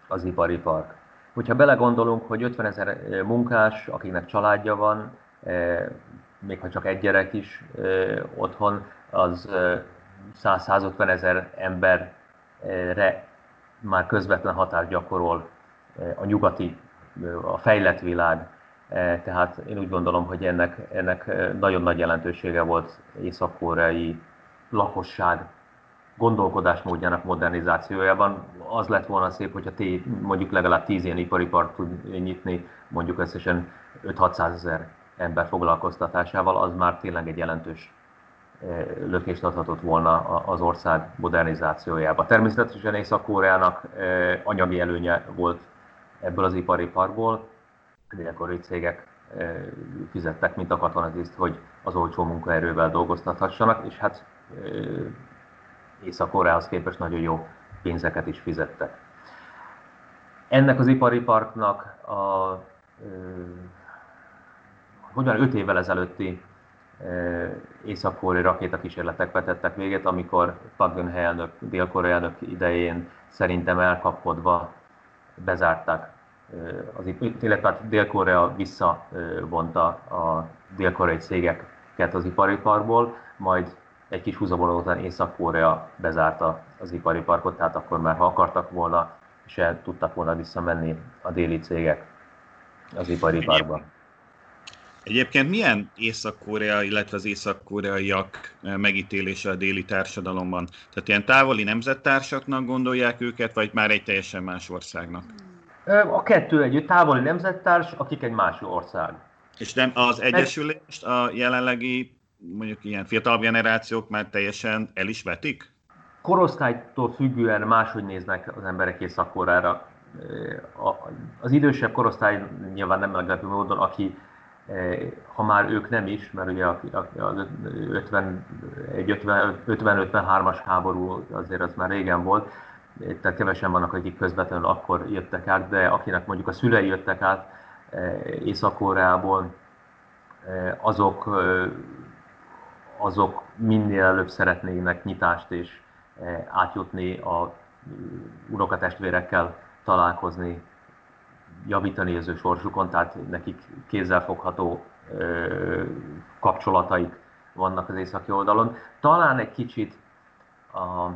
az ipari park. Hogyha belegondolunk, hogy 50 ezer munkás, akiknek családja van, még ha csak egy gyerek is otthon, az 100-150 ezer emberre már közvetlen hatást gyakorol eh, a nyugati, a fejlett világ. Eh, tehát én úgy gondolom, hogy ennek, ennek eh, nagyon nagy jelentősége volt észak-koreai lakosság gondolkodásmódjának modernizációjában. Az lett volna szép, hogyha té, mondjuk legalább 10 ilyen ipari park tud nyitni, mondjuk összesen 5-600 ezer ember foglalkoztatásával, az már tényleg egy jelentős lökést adhatott volna az ország modernizációjába. Természetesen Észak-Koreának anyagi előnye volt ebből az ipari parkból, dél cégek fizettek, mint a katonatiszt, hogy az olcsó munkaerővel dolgoztathassanak, és hát Észak-Koreához képest nagyon jó pénzeket is fizettek. Ennek az ipari parknak a, hogy van, 5 évvel ezelőtti észak-koreai rakétakísérletek vetettek véget, amikor Park geun elnök, dél elnök idején szerintem elkapkodva bezárták az, illetve hát Dél-Korea visszavonta a dél-koreai cégeket az ipariparból, majd egy kis húzavonal után Észak-Korea bezárta az ipari parkot, tehát akkor már ha akartak volna, se tudtak volna visszamenni a déli cégek az ipari parkba. Egyébként milyen Észak-Korea, illetve az észak-koreaiak megítélése a déli társadalomban? Tehát ilyen távoli nemzettársaknak gondolják őket, vagy már egy teljesen más országnak? A kettő együtt, távoli nemzettárs, akik egy más ország. És nem az egyesülést a jelenlegi, mondjuk ilyen fiatal generációk már teljesen el is vetik? Korosztálytól függően máshogy néznek az emberek észak Az idősebb korosztály nyilván nem meglepő módon, aki ha már ők nem is, mert ugye az 50-53-as háború azért az már régen volt, tehát kevesen vannak, akik közvetlenül akkor jöttek át, de akinek mondjuk a szülei jöttek át Észak-Koreából, azok, azok minél előbb szeretnének nyitást és átjutni a unokatestvérekkel találkozni, javítani az ő sorsukon, tehát nekik kézzelfogható kapcsolataik vannak az északi oldalon. Talán egy kicsit a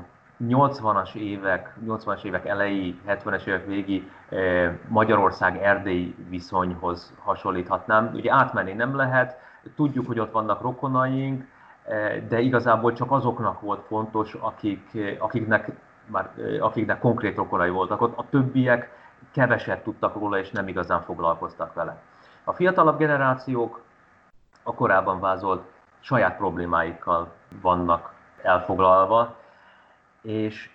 80-as évek, 80-as évek elejé, 70-es évek végi Magyarország-Erdély viszonyhoz hasonlíthatnám. Ugye átmenni nem lehet, tudjuk, hogy ott vannak rokonaink, de igazából csak azoknak volt fontos, akik, akiknek, már, akiknek konkrét rokonai voltak ott. A többiek keveset tudtak róla, és nem igazán foglalkoztak vele. A fiatalabb generációk a korábban vázolt saját problémáikkal vannak elfoglalva, és,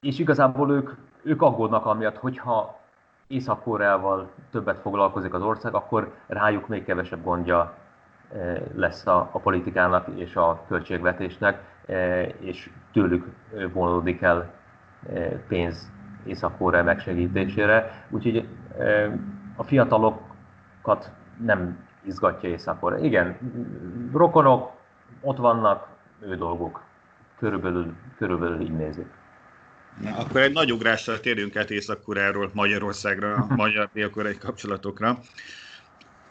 és igazából ők, ők aggódnak amiatt, hogyha Észak-Koreával többet foglalkozik az ország, akkor rájuk még kevesebb gondja eh, lesz a, a politikának és a költségvetésnek, eh, és tőlük vonódik el eh, pénz Észak-Korea megsegítésére. Úgyhogy a fiatalokat nem izgatja észak Igen, rokonok, ott vannak, ő dolguk. Körülbelül, körülbelül így nézik. Na, akkor egy nagy ugrásra térjünk át Észak-Koreáról Magyarországra, magyar-dél-koreai kapcsolatokra.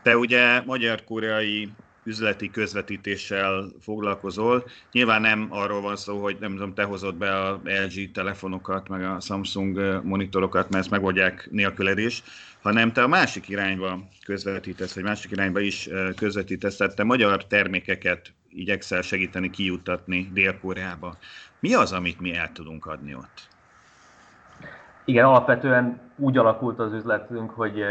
Te ugye magyar-koreai üzleti közvetítéssel foglalkozol. Nyilván nem arról van szó, hogy nem tudom, te hozod be a LG telefonokat, meg a Samsung monitorokat, mert ezt megoldják nélküled is, hanem te a másik irányba közvetítesz, vagy másik irányba is közvetítesz, tehát te magyar termékeket igyekszel segíteni kijuttatni Dél-Koreába. Mi az, amit mi el tudunk adni ott? Igen, alapvetően úgy alakult az üzletünk, hogy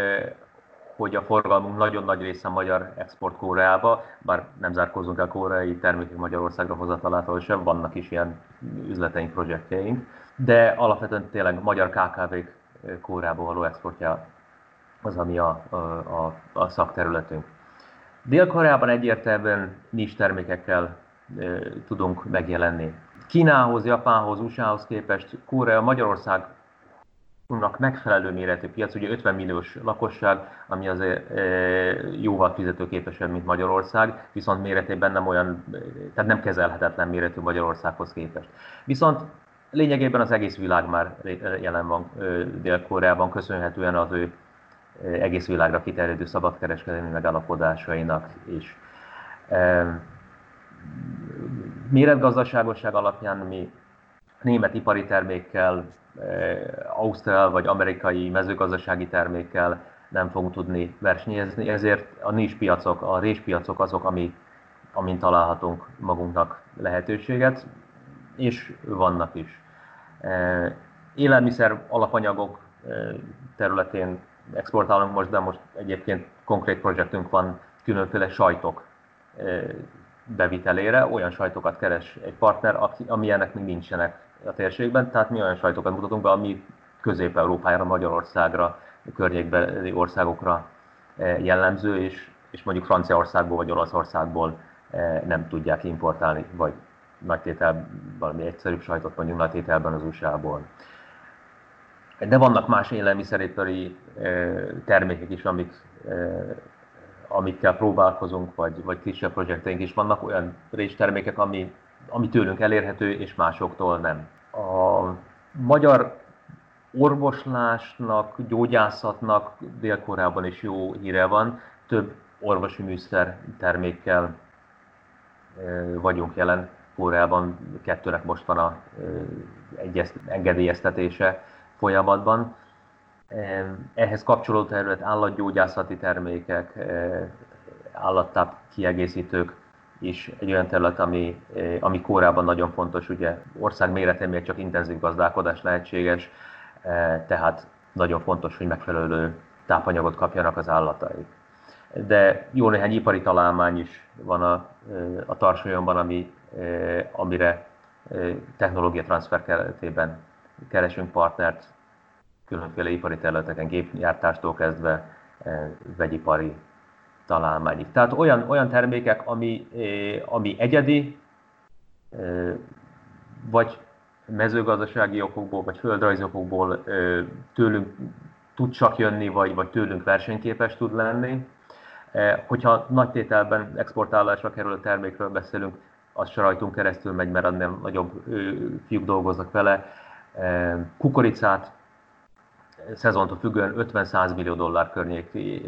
hogy a forgalmunk nagyon nagy része magyar export Koreába, bár nem zárkózunk el koreai termékek Magyarországra hozatalától sem, vannak is ilyen üzleteink, projektjeink, de alapvetően tényleg magyar KKV-k Koreába való exportja az, ami a, a, a, a szakterületünk. Dél-Koreában egyértelműen nincs termékekkel tudunk megjelenni. Kínához, Japánhoz, USA-hoz képest Korea, Magyarország megfelelő méretű piac, ugye 50 milliós lakosság, ami azért e, jóval fizetőképesebb, mint Magyarország, viszont méretében nem olyan, tehát nem kezelhetetlen méretű Magyarországhoz képest. Viszont lényegében az egész világ már jelen van Dél-Koreában, köszönhetően az ő egész világra kiterjedő szabadkereskedelmi megállapodásainak is. Méretgazdaságosság alapján mi német ipari termékkel, ausztrál vagy amerikai mezőgazdasági termékkel nem fogunk tudni versenyezni, ezért a nis piacok, a réspiacok azok, ami, amin találhatunk magunknak lehetőséget, és vannak is. Élelmiszer alapanyagok területén exportálunk most, de most egyébként konkrét projektünk van különféle sajtok bevitelére. Olyan sajtokat keres egy partner, amilyenek még nincsenek a térségben, tehát mi olyan sajtokat mutatunk be, ami Közép-Európára, Magyarországra, környékbeli országokra jellemző, és, és mondjuk Franciaországból vagy Olaszországból nem tudják importálni, vagy nagy tétel, valami egyszerűbb sajtot mondjuk nagy tételben az USA-ból. De vannak más élelmiszeripari termékek is, amik, amikkel próbálkozunk, vagy, vagy kisebb projekteink is vannak, olyan termékek, ami, ami tőlünk elérhető, és másoktól nem. A magyar orvoslásnak, gyógyászatnak Dél-Koreában is jó híre van. Több orvosi műszer termékkel vagyunk jelen Koreában kettőnek most van a engedélyeztetése folyamatban. Ehhez kapcsolódó terület állatgyógyászati termékek, állattáp kiegészítők is egy olyan terület, ami, ami Kórában nagyon fontos. Ugye ország méretén még csak intenzív gazdálkodás lehetséges, tehát nagyon fontos, hogy megfelelő tápanyagot kapjanak az állataik. De jó néhány ipari találmány is van a, a tarsolyomban, ami, amire technológia transfer keretében keresünk partnert különféle ipari területeken, gépgyártástól kezdve vegyipari találmányig. Tehát olyan, olyan termékek, ami, ami egyedi, vagy mezőgazdasági okokból, vagy földrajzi okokból tőlünk tud csak jönni, vagy, vagy tőlünk versenyképes tud lenni. Hogyha nagy tételben exportálásra kerül a termékről beszélünk, az se rajtunk keresztül megy, mert annél nagyobb fiúk dolgoznak vele. Kukoricát szezontól függően 50-100 millió dollár környéki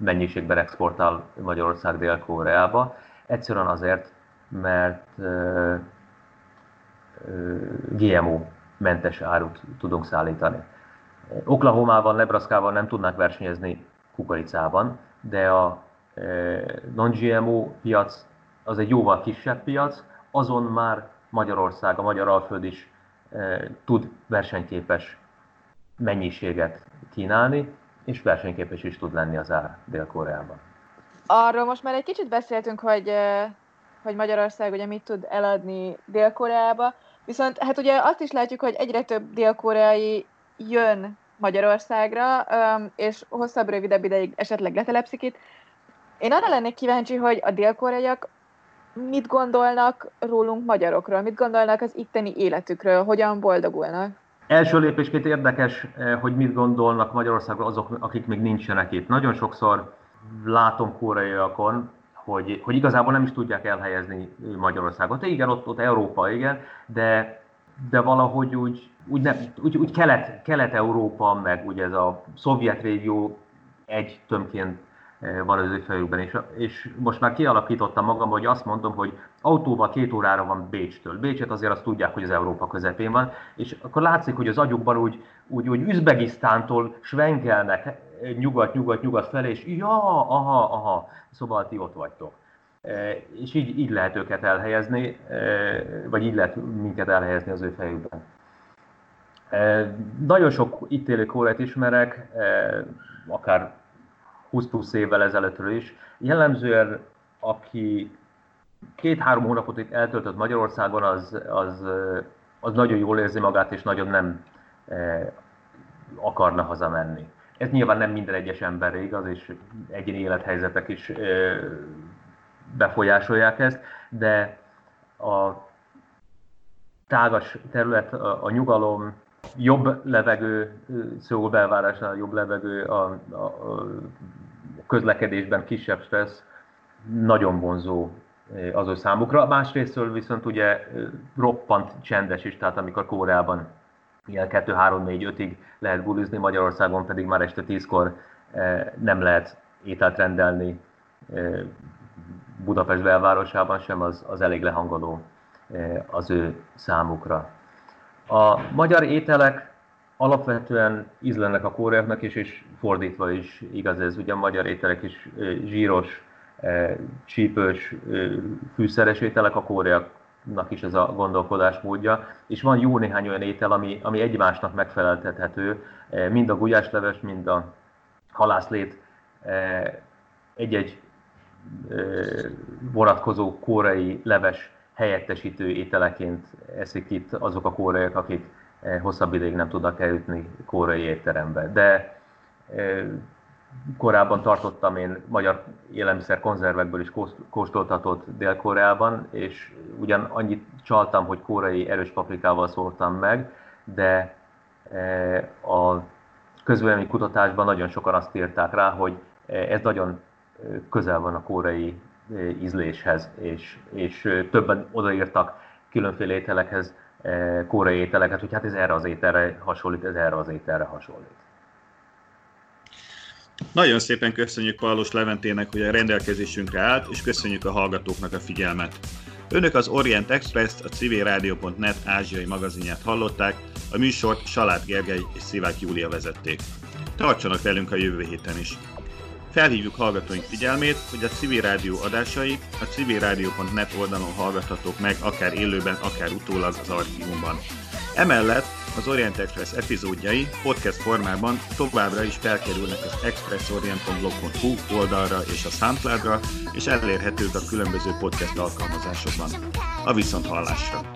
mennyiségben exportál Magyarország Dél-Koreába. Egyszerűen azért, mert GMO mentes árut tudunk szállítani. Oklahomában, Nebraskában nem tudnák versenyezni kukoricában, de a non-GMO piac az egy jóval kisebb piac, azon már Magyarország, a Magyar Alföld is tud versenyképes mennyiséget kínálni, és versenyképes is tud lenni az ár Dél-Koreában. Arról most már egy kicsit beszéltünk, hogy, hogy Magyarország ugye mit tud eladni Dél-Koreába, viszont hát ugye azt is látjuk, hogy egyre több dél-koreai jön Magyarországra, és hosszabb, rövidebb ideig esetleg letelepszik itt. Én arra lennék kíváncsi, hogy a dél-koreaiak mit gondolnak rólunk magyarokról, mit gondolnak az itteni életükről, hogyan boldogulnak. Első lépésként érdekes, eh, hogy mit gondolnak Magyarországról azok, akik még nincsenek itt. Nagyon sokszor látom koreaiakon, hogy, hogy igazából nem is tudják elhelyezni Magyarországot. Igen, ott, ott Európa, igen, de, de valahogy úgy, úgy, nem, úgy, úgy Kelet, Kelet-Európa, meg ugye ez a szovjet régió egy tömként van az ő fejükben, és, és most már kialakítottam magam, hogy azt mondom, hogy autóval két órára van Bécstől. Bécset azért azt tudják, hogy az Európa közepén van, és akkor látszik, hogy az agyukban úgy, úgy, úgy Üzbegisztántól svenkelnek nyugat, nyugat, nyugat felé, és ja, aha, aha, szóval ti ott vagytok. Eh, és így, így lehet őket elhelyezni, eh, vagy így lehet minket elhelyezni az ő fejükben. Nagyon sok itt élő kórát ismerek, akár 20 plusz évvel ezelőttről is. Jellemzően, aki két-három hónapot itt eltöltött Magyarországon, az, az, az nagyon jól érzi magát, és nagyon nem eh, akarna hazamenni. Ez nyilván nem minden egyes emberre igaz, és egyéni élethelyzetek is eh, befolyásolják ezt, de a tágas terület, a nyugalom, jobb levegő, Szól belvárásnál jobb levegő, a, a, a közlekedésben kisebb stressz, nagyon vonzó az ő számukra. Másrésztől viszont ugye roppant csendes is, tehát amikor Kóreában ilyen 2, 3, 4, 5-ig lehet bulizni, Magyarországon pedig már este 10-kor nem lehet ételt rendelni Budapest belvárosában sem, az, az elég lehangoló az ő számukra. A magyar ételek alapvetően ízlenek a kóreaknak is, és fordítva is igaz ez. Ugye a magyar ételek is zsíros, csípős, fűszeres ételek, a kóreaknak is ez a gondolkodás módja. És van jó néhány olyan étel, ami, ami egymásnak megfeleltethető, mind a gulyásleves, mind a halászlét egy-egy vonatkozó kórai leves helyettesítő ételeként eszik itt azok a kóreaiak, akik eh, hosszabb ideig nem tudnak eljutni kórai étterembe. De eh, korábban tartottam én magyar élelmiszer konzervekből is kóstoltatott Dél-Koreában, és ugyan annyit csaltam, hogy kórai erős paprikával szóltam meg, de eh, a közvélemény kutatásban nagyon sokan azt írták rá, hogy ez nagyon közel van a kórai ízléshez, és, és többen odaírtak különféle ételekhez, kórai ételeket, hogy hát ez erre az ételre hasonlít, ez erre az ételre hasonlít. Nagyon szépen köszönjük Pallos Leventének, hogy a rendelkezésünkre állt, és köszönjük a hallgatóknak a figyelmet. Önök az Orient Express-t, a civilrádió.net ázsiai magazinját hallották, a műsort Salát Gergely és Szivák Júlia vezették. Tartsanak velünk a jövő héten is! Felhívjuk hallgatóink figyelmét, hogy a Civil Rádió adásai a civilrádió.net oldalon hallgathatók meg akár élőben, akár utólag az archívumban. Emellett az Orient Express epizódjai podcast formában továbbra is felkerülnek az expressorient.blog.hu oldalra és a Soundcloudra, és elérhetők a különböző podcast alkalmazásokban. A viszont hallásra!